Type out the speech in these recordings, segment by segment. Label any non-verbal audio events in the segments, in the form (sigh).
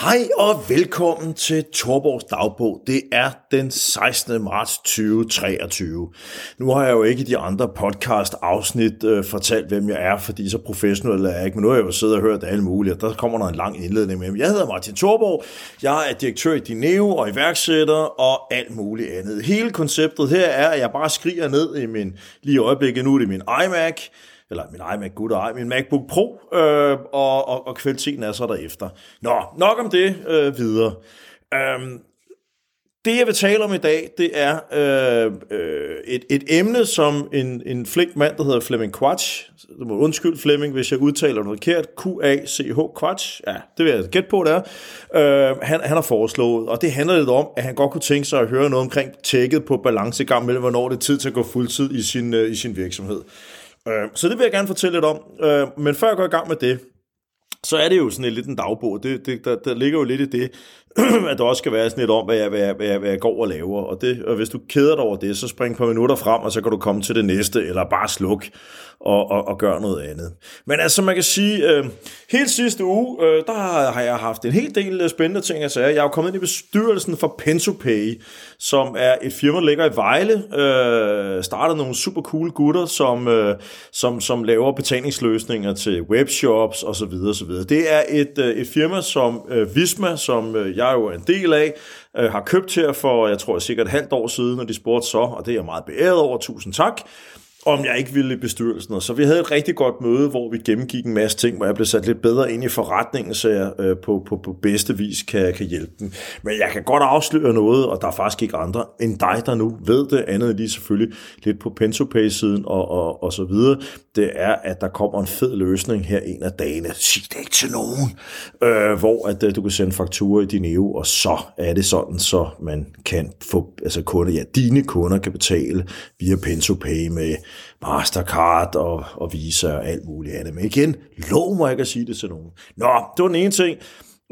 Hej og velkommen til Torborgs dagbog. Det er den 16. marts 2023. Nu har jeg jo ikke i de andre podcast afsnit øh, fortalt, hvem jeg er, fordi så professionel er jeg ikke, men nu har jeg jo siddet og hørt alle mulige, og der kommer der en lang indledning med. Jeg hedder Martin Torborg, jeg er direktør i Dineo og iværksætter og alt muligt andet. Hele konceptet her er, at jeg bare skriger ned i min, lige i øjeblikket, nu er det min iMac, eller min iMac, gud og min MacBook Pro, øh, og, og, og kvaliteten er så derefter. Nå, nok om det øh, videre. Øhm, det, jeg vil tale om i dag, det er øh, øh, et, et emne, som en, en flink mand, der hedder Flemming Quatsch, du må undskylde Flemming, hvis jeg udtaler det forkert, Q-A-C-H, Quatsch, ja, det vil jeg gætte på, det er, øh, han, han har foreslået, og det handler lidt om, at han godt kunne tænke sig at høre noget omkring tjekket på balancegang mellem, hvornår det er tid til at gå fuldtid i sin, øh, i sin virksomhed. Øh, så det vil jeg gerne fortælle lidt om. Øh, men før jeg går i gang med det, så er det jo sådan lidt en dagbog. Det, det, der, der ligger jo lidt i det, (clears throat) at der også skal være sådan lidt om, hvad jeg, hvad jeg, hvad jeg, hvad jeg går og laver. Og, det, og hvis du keder dig over det, så spring på minutter frem, og så kan du komme til det næste, eller bare sluk og, og, og gøre noget andet. Men altså, man kan sige, øh, helt sidste uge, øh, der har jeg haft en hel del øh, spændende ting at sige. Jeg er jo kommet ind i bestyrelsen for PensoPay, som er et firma, der ligger i Vejle. Øh, startede nogle super cool gutter, som, øh, som, som laver betalingsløsninger til webshops osv. osv. Det er et, øh, et firma som øh, Visma, som øh, jeg jo er en del af, øh, har købt her for, jeg tror, cirka et halvt år siden, og de spurgte så, og det er jeg meget beæret over, tusind tak om jeg ikke ville i bestyrelsen. Og så vi havde et rigtig godt møde, hvor vi gennemgik en masse ting, hvor jeg blev sat lidt bedre ind i forretningen, så jeg øh, på, på, på bedste vis kan, kan hjælpe dem. Men jeg kan godt afsløre noget, og der er faktisk ikke andre end dig, der nu ved det, andet lige selvfølgelig lidt på PensoPay-siden og, og, og så videre. Det er, at der kommer en fed løsning her en af dagene. Sig det ikke til nogen. Øh, hvor at øh, du kan sende fakturer i din EU, og så er det sådan, så man kan få, altså kunder, ja, dine kunder kan betale via PensoPay med Mastercard og, og Visa og alt muligt andet. Men igen, lov mig ikke at sige det til nogen. Nå, det var den ene ting.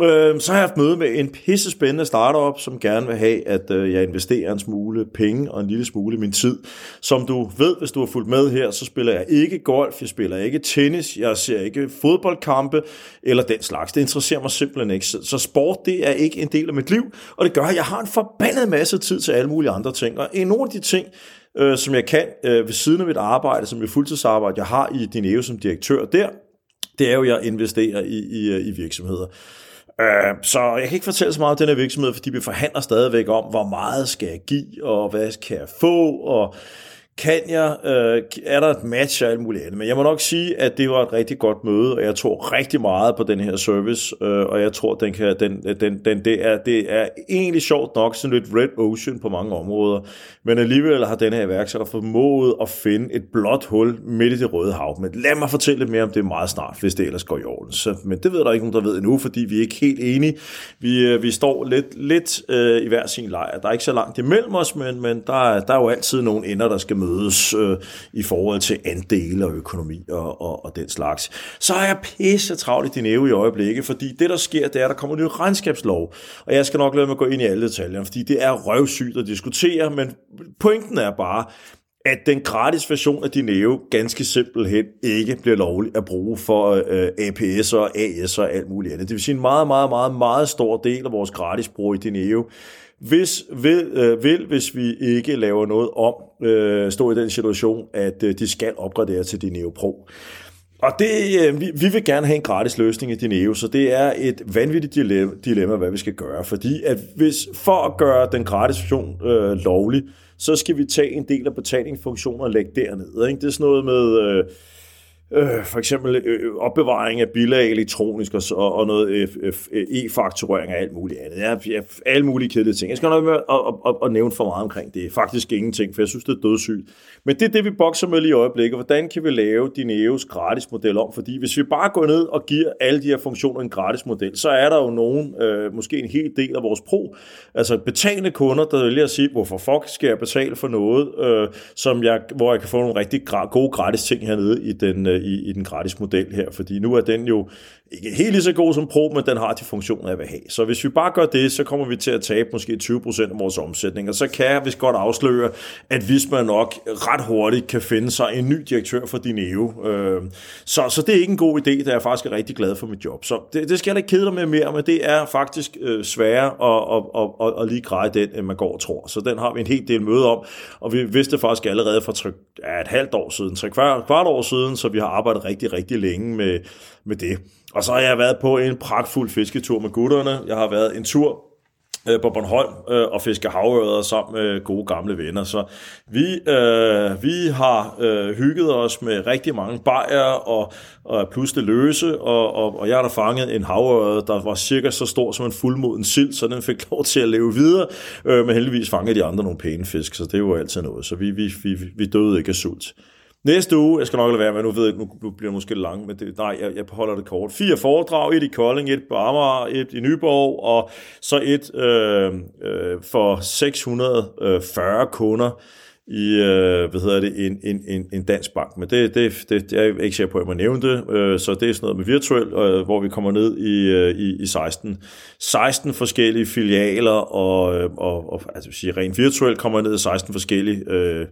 Øh, så har jeg haft møde med en pisse spændende startup, som gerne vil have, at øh, jeg investerer en smule penge og en lille smule min tid. Som du ved, hvis du har fulgt med her, så spiller jeg ikke golf, jeg spiller ikke tennis, jeg ser ikke fodboldkampe eller den slags. Det interesserer mig simpelthen ikke. Så sport, det er ikke en del af mit liv, og det gør, at jeg har en forbandet masse tid til alle mulige andre ting. Og en af de ting, øh, som jeg kan øh, ved siden af mit arbejde, som et fuldtidsarbejde, jeg har i Dineo som direktør der, det er jo, at jeg investerer i, i, øh, i virksomheder. Øh, så jeg kan ikke fortælle så meget om den her virksomhed, fordi vi forhandler stadigvæk om, hvor meget skal jeg give, og hvad skal jeg få, og kan jeg, øh, er der et match og alt muligt andet. Men jeg må nok sige, at det var et rigtig godt møde, og jeg tror rigtig meget på den her service, øh, og jeg tror, den kan, den, den, den, det, er, det er egentlig sjovt nok sådan lidt red ocean på mange områder, men alligevel har den her iværksætter formået at finde et blåt hul midt i det røde hav. Men lad mig fortælle lidt mere om det meget snart, hvis det ellers går i orden. Så, men det ved der ikke nogen, der ved endnu, fordi vi er ikke helt enige. Vi, øh, vi står lidt, lidt øh, i hver sin lejr. Der er ikke så langt imellem os, men, men der, der er jo altid nogle ender, der skal mødes øh, i forhold til andele og økonomi og, og, og den slags. Så er jeg pisse travlt i din i øjeblikket, fordi det, der sker, det er, at der kommer en ny regnskabslov. Og jeg skal nok lade mig gå ind i alle detaljer, fordi det er røvsygt at diskutere, men pointen er bare, at den gratis version af Dineo ganske simpelthen ikke bliver lovlig at bruge for øh, APS og AS og alt muligt andet. Det vil sige en meget, meget, meget, meget stor del af vores gratis brug i Dineo hvis, vil, øh, vil, hvis vi ikke laver noget om, øh, stå i den situation, at øh, de skal opgradere til Dineo Pro. Og det, øh, vi, vi vil gerne have en gratis løsning i Dineo, så det er et vanvittigt dilemma, dilemma, hvad vi skal gøre. Fordi at hvis for at gøre den gratis version øh, lovlig, så skal vi tage en del af betalingsfunktionen og lægge derned. Ikke? Det er sådan noget med... Øh, øh, for eksempel øh, opbevaring af bilag elektronisk og, og noget øh, øh, øh, e-fakturering og alt muligt andet. Jeg, jeg, alle mulige kedelige ting. Jeg skal nok med at, at, at, at nævne for meget omkring det. Faktisk ingenting, for jeg synes, det er dødssygt. Men det er det, vi bokser med lige i øjeblikket. Hvordan kan vi lave Dineos gratis model om? Fordi hvis vi bare går ned og giver alle de her funktioner en gratis model, så er der jo nogen, øh, måske en hel del af vores pro, altså betalende kunder, der vælger at sige, hvorfor fuck skal jeg betale for noget, øh, som jeg, hvor jeg kan få nogle rigtig gode gratis ting hernede i den, øh, i, i den gratis model her, fordi nu er den jo ikke helt lige så god som Pro, men den har de funktioner, jeg vil have. Så hvis vi bare gør det, så kommer vi til at tabe måske 20% af vores omsætning, og så kan jeg vist godt afsløre, at hvis man nok ret hurtigt kan finde sig en ny direktør for Dineo. Øh, så, så det er ikke en god idé, da jeg faktisk er rigtig glad for mit job. Så det, det skal jeg da ikke kede dig med mere, men det er faktisk øh, sværere at, at, at, at, at lige greje den, end man går og tror. Så den har vi en hel del møde om, og vi vidste faktisk allerede for tre, ja, et halvt år siden, tre kvart, kvart år siden, så vi har arbejdet rigtig, rigtig længe med, med det. Og så har jeg været på en pragtfuld fisketur med gutterne. Jeg har været en tur øh, på Bornholm øh, og fiske havørder sammen med gode gamle venner. Så vi, øh, vi har øh, hygget os med rigtig mange bajer og, og pludselig løse, og, og, og jeg har da fanget en havørde, der var cirka så stor som en fuldmoden sild, så den fik (laughs) lov til at leve videre, øh, men heldigvis fangede de andre nogle pæne fisk, så det var altid noget. Så vi, vi, vi, vi døde ikke af sult. Næste uge, jeg skal nok lade være med, nu ved jeg nu bliver det måske lang, men det, nej, jeg, jeg holder det kort. Fire foredrag, et i Kolding, et på Amager, et i Nyborg, og så et øh, øh, for 640 øh, kunder i, øh, hvad hedder det, en, en, en, en dansk bank. Men det, det, det, det er jeg ikke sikker på, at jeg må nævne det. Øh, så det er sådan noget med virtuel, øh, hvor vi kommer ned i, øh, i, i 16, 16 forskellige filialer, og, øh, og, og altså, sige, rent virtuelt kommer ned i 16 forskellige Øh,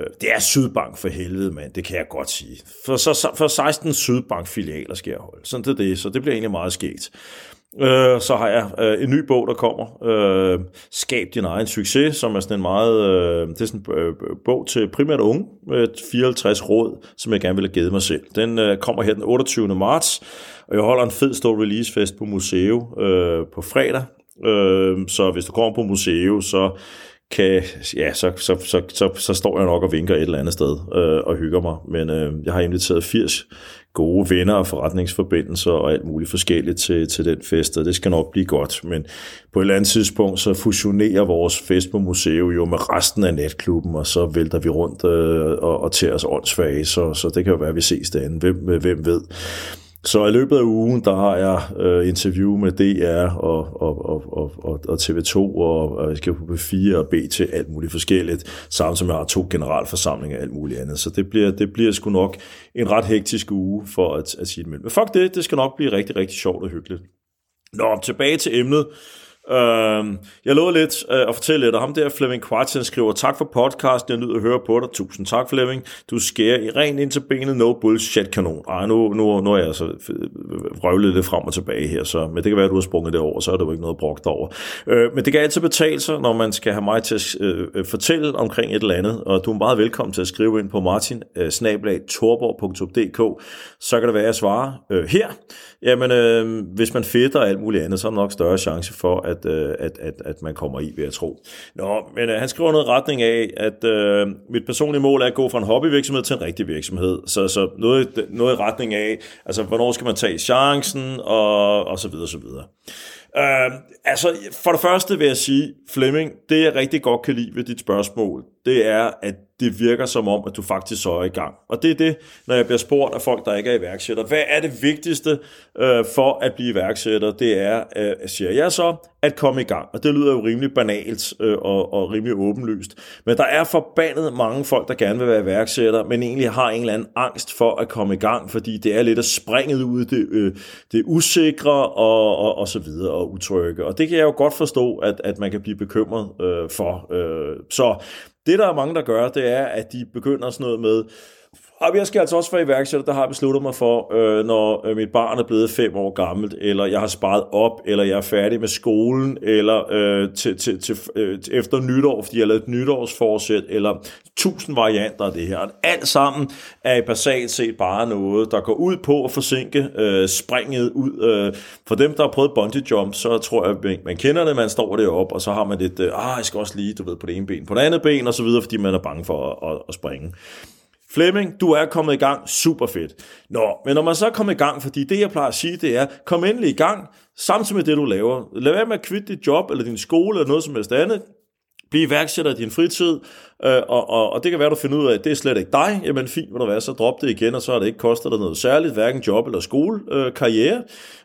Øh, det er Sydbank for helvede, mand. Det kan jeg godt sige. For, så, for 16 Sydbank-filialer skal jeg holde. Sådan det er det, så det bliver egentlig meget skægt. Øh, så har jeg øh, en ny bog, der kommer. Øh, Skab din egen succes, som er sådan en meget... Øh, det er sådan en øh, bog til primært unge, med 54 råd, som jeg gerne vil have givet mig selv. Den øh, kommer her den 28. marts, og jeg holder en fed stor releasefest på museet øh, på fredag. Øh, så hvis du kommer på museet, så kan, ja, så, så, så, så, så står jeg nok og vinker et eller andet sted øh, og hygger mig. Men øh, jeg har inviteret 80 gode venner og forretningsforbindelser og alt muligt forskelligt til, til den fest, og det skal nok blive godt. Men på et eller andet tidspunkt, så fusionerer vores fest på museet jo med resten af netklubben, og så vælter vi rundt øh, og, og til os åndssvage, så, så det kan jo være, at vi ses derinde. Hvem, øh, hvem ved? Så i løbet af ugen, der har jeg øh, interview med DR og, og, og, og, og TV2 og, og jeg skal på B4 og BT, alt muligt forskelligt, samt som jeg har to generalforsamlinger og alt muligt andet. Så det bliver, det bliver sgu nok en ret hektisk uge for at, at sige det med. Men fuck det, det skal nok blive rigtig, rigtig sjovt og hyggeligt. Nå, tilbage til emnet. Uh, jeg lovede lidt uh, at fortælle lidt, og ham der Flemming Quartz, skriver, tak for podcasten, jeg nyder at høre på dig. Tusind tak, Flemming. Du skærer i ren ind til benet, no bullshit kanon. Ej, nu, nu, nu er jeg så øh, røvlet lidt frem og tilbage her, så, men det kan være, at du har sprunget det over, så er det jo ikke noget brugt over. Uh, men det kan altid betale sig, når man skal have mig til at uh, fortælle omkring et eller andet, og du er meget velkommen til at skrive ind på martin uh, så kan det være, at jeg svarer uh, her. Jamen, uh, hvis man fedter og alt muligt andet, så er der nok større chance for, at, øh, at, at, at man kommer i, ved at tro. Nå, men øh, han skriver noget retning af, at øh, mit personlige mål er at gå fra en hobbyvirksomhed til en rigtig virksomhed. Så, så noget, noget i retning af, altså hvornår skal man tage chancen, og, og så videre, så videre. Øh, altså, for det første vil jeg sige, Flemming, det jeg rigtig godt kan lide ved dit spørgsmål, det er, at det virker som om, at du faktisk så er i gang. Og det er det, når jeg bliver spurgt af folk, der ikke er iværksætter. Hvad er det vigtigste øh, for at blive iværksætter? Det er, øh, siger jeg så, at komme i gang. Og det lyder jo rimelig banalt øh, og, og rimelig åbenlyst. Men der er forbandet mange folk, der gerne vil være iværksætter, men egentlig har en eller anden angst for at komme i gang, fordi det er lidt at springe ud det, øh, det usikre og, og, og så videre og utrygge. Og det kan jeg jo godt forstå, at, at man kan blive bekymret øh, for. Øh, så det, der er mange, der gør, det er, at de begynder sådan noget med, og jeg skal altså også være iværksætter, der har besluttet mig for, øh, når øh, mit barn er blevet fem år gammelt, eller jeg har sparet op, eller jeg er færdig med skolen, eller øh, til, til, til, øh, efter nytår, fordi jeg har lavet et nytårsforsæt, eller tusind varianter af det her. Alt sammen er i basalt set bare noget, der går ud på at forsinke øh, springet ud. Øh, for dem, der har prøvet bungee jump, så tror jeg, man, man kender det, man står deroppe, og så har man lidt, øh, ah, jeg skal også lige, du ved, på det ene ben, på det andet ben, og så videre, fordi man er bange for at, at, at springe. Flemming, du er kommet i gang, super fedt. Nå, men når man så er kommet i gang, fordi det jeg plejer at sige, det er, kom endelig i gang, samtidig med det du laver. Lad være med at kvitte dit job, eller din skole, eller noget som helst andet. Bliv iværksætter i din fritid, øh, og, og, og det kan være, du finder ud af, at det er slet ikke dig. Jamen fint, vil du være, så drop det igen, og så har det ikke kostet dig noget særligt, hverken job eller skole, øh, karriere.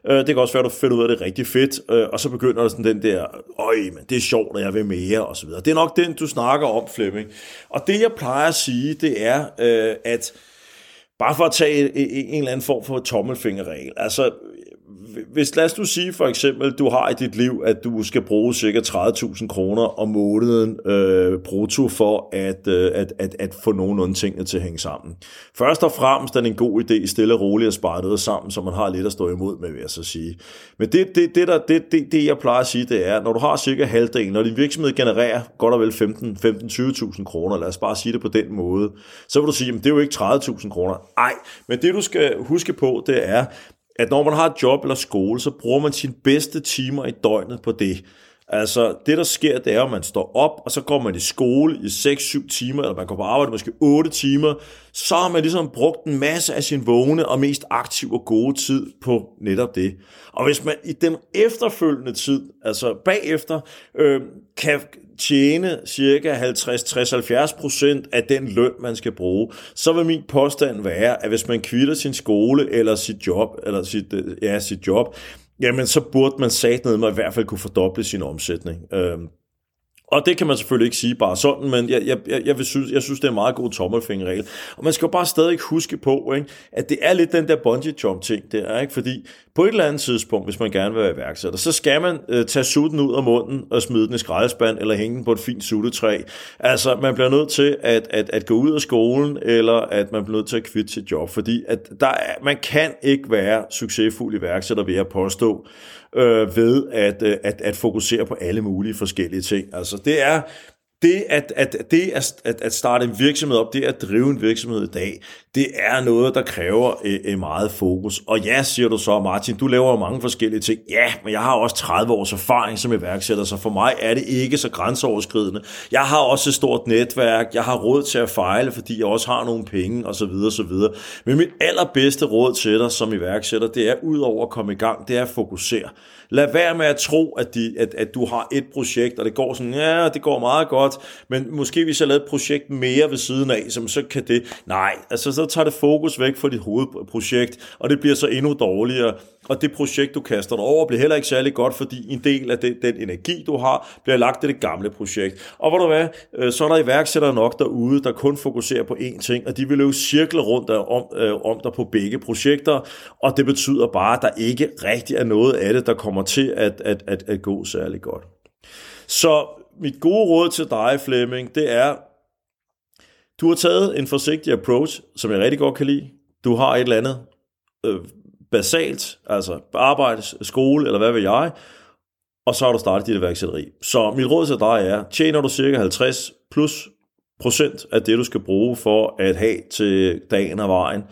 Øh, det kan også være, at du finder ud af, at det er rigtig fedt, øh, og så begynder der sådan den der, øj, men det er sjovt, og jeg vil mere, og så videre. Det er nok den, du snakker om, Flemming. Og det, jeg plejer at sige, det er, øh, at bare for at tage en eller anden form for tommelfingerregel, altså hvis lad os nu sige for eksempel, du har i dit liv, at du skal bruge cirka 30.000 kroner om måneden øh, brutto for at, øh, at, at, at få nogenlunde tingene til at hænge sammen. Først og fremmest er det en god idé stille og roligt at spare noget sammen, så man har lidt at stå imod med, vil jeg så sige. Men det, det, det, der, det, det, det jeg plejer at sige, det er, når du har cirka halvdelen, når din virksomhed genererer godt og vel 15-20.000 kroner, lad os bare sige det på den måde, så vil du sige, at det er jo ikke 30.000 kroner. Nej, men det du skal huske på, det er, at når man har et job eller skole, så bruger man sine bedste timer i døgnet på det. Altså, det der sker, det er, at man står op, og så går man i skole i 6-7 timer, eller man går på arbejde måske 8 timer, så har man ligesom brugt en masse af sin vågne og mest aktive og gode tid på netop det. Og hvis man i den efterfølgende tid, altså bagefter, øh, kan tjene cirka 50-60-70% af den løn, man skal bruge, så vil min påstand være, at hvis man kvitter sin skole eller sit job, eller sit, øh, ja, sit job, jamen så burde man sagt ned med i hvert fald kunne fordoble sin omsætning. Øh, og det kan man selvfølgelig ikke sige bare sådan, men jeg, jeg, jeg, vil synes, jeg synes, det er en meget god tommelfingerregel. Og man skal jo bare stadig huske på, ikke, at det er lidt den der bungee jump ting, det er ikke, fordi på et eller andet tidspunkt, hvis man gerne vil være iværksætter, så skal man øh, tage sutten ud af munden og smide den i skraldespand eller hænge den på et fint suttetræ. Altså, man bliver nødt til at, at, at gå ud af skolen, eller at man bliver nødt til at kvitte sit job, fordi at der er, man kan ikke være succesfuld iværksætter ved at påstå, øh, ved at, øh, at, at fokusere på alle mulige forskellige ting. Altså det er det at, at, det at, at starte en virksomhed op, det at drive en virksomhed i dag, det er noget, der kræver øh, øh meget fokus. Og ja, siger du så, Martin, du laver mange forskellige ting. Ja, men jeg har også 30 års erfaring som iværksætter, så for mig er det ikke så grænseoverskridende. Jeg har også et stort netværk, jeg har råd til at fejle, fordi jeg også har nogle penge, osv. osv. Men mit allerbedste råd til dig som iværksætter, det er ud over at komme i gang, det er at fokusere. Lad være med at tro, at, de, at, at du har et projekt, og det går sådan, ja, det går meget godt, men måske hvis jeg lavede et projekt mere ved siden af, som så kan det, nej, altså så tager det fokus væk fra dit hovedprojekt, og det bliver så endnu dårligere, og det projekt, du kaster dig over, bliver heller ikke særlig godt, fordi en del af det, den energi, du har, bliver lagt i det gamle projekt. Og hvor du hvad, øh, så er der iværksættere nok derude, der kun fokuserer på én ting, og de vil løbe cirkler rundt om, øh, om dig på begge projekter, og det betyder bare, at der ikke rigtig er noget af det, der kommer til at, at, at, at gå særlig godt. Så mit gode råd til dig, Flemming, det er, du har taget en forsigtig approach, som jeg rigtig godt kan lide. Du har et eller andet øh, basalt, altså arbejde, skole eller hvad ved jeg, og så har du startet dit iværksætteri. Så mit råd til dig er, tjener du cirka 50 plus procent af det, du skal bruge for at have til dagen og vejen,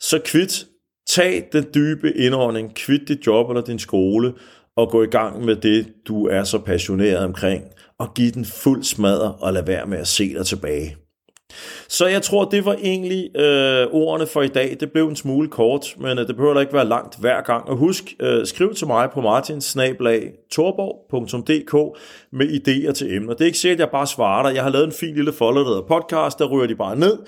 så kvit, tag den dybe indånding, kvit dit job eller din skole, og gå i gang med det, du er så passioneret omkring, og give den fuld smadre og lade være med at se dig tilbage. Så jeg tror, det var egentlig øh, ordene for i dag. Det blev en smule kort, men øh, det behøver da ikke være langt hver gang. Og husk, øh, skriv til mig på martinsnablag.torborg.dk med idéer til emner. Det er ikke sikkert, at jeg bare svarer dig. Jeg har lavet en fin lille folder, der podcast, der ryger de bare ned,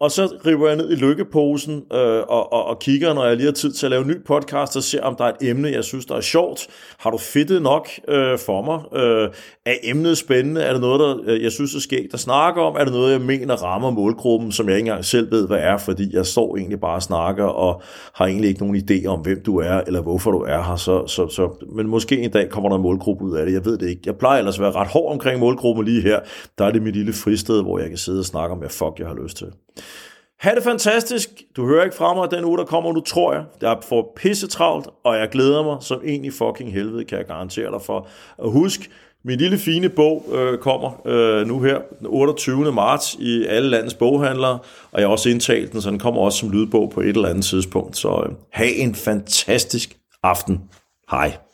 og så river jeg ned i lykkeposen øh, og, og, og kigger, når jeg lige har tid til at lave en ny podcast, og ser, om der er et emne, jeg synes, der er sjovt. Har du fedtet nok øh, for mig? Øh, er emnet spændende? Er det noget, der, øh, jeg synes er skægt at snakke om? Er det noget, jeg mener rammer målgruppen, som jeg ikke engang selv ved, hvad er? Fordi jeg står egentlig bare og snakker, og har egentlig ikke nogen idé om, hvem du er, eller hvorfor du er her. Så, så, så, men måske en dag kommer der en målgruppe ud af det. Jeg ved det ikke. Jeg plejer ellers at være ret hård omkring målgruppen lige her. Der er det mit lille fristed, hvor jeg kan sidde og snakke om, hvad fuck jeg har lyst til. Ha' det fantastisk. Du hører ikke fra mig den uge, der kommer nu, tror jeg. Jeg får pisse travlt, og jeg glæder mig som en i fucking helvede, kan jeg garantere dig for. Og husk, min lille fine bog øh, kommer øh, nu her den 28. marts i alle landets boghandlere, og jeg har også indtalt den, så den kommer også som lydbog på et eller andet tidspunkt. Så øh, have en fantastisk aften. Hej.